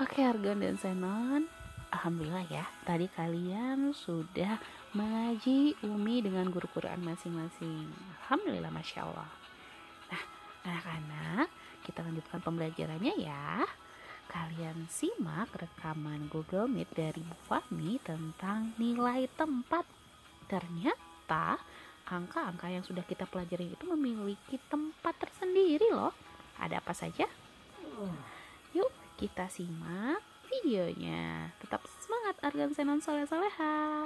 Oke Argon dan Senon. Alhamdulillah ya Tadi kalian sudah mengaji Umi dengan guru Quran masing-masing. Alhamdulillah Masya Allah. Nah anak-anak Kita lanjutkan pembelajarannya ya. Kalian simak rekaman Google Meet dari Bu Fahmi Tentang nilai tempat. Ternyata angka-angka yang sudah kita pelajari itu memiliki tempat tersendiri loh. Ada apa saja? Yuk kita simak videonya. Tetap semangat Argan Senon Soleh Soleha.